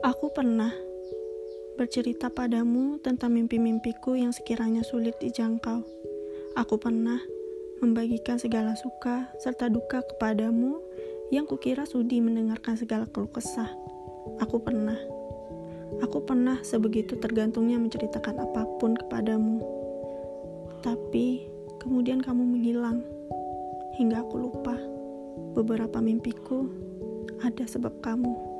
Aku pernah bercerita padamu tentang mimpi-mimpiku yang sekiranya sulit dijangkau. Aku pernah membagikan segala suka serta duka kepadamu yang kukira sudi mendengarkan segala keluh kesah. Aku pernah. Aku pernah sebegitu tergantungnya menceritakan apa pun kepadamu. Tapi kemudian kamu menghilang hingga aku lupa beberapa mimpiku ada sebab kamu.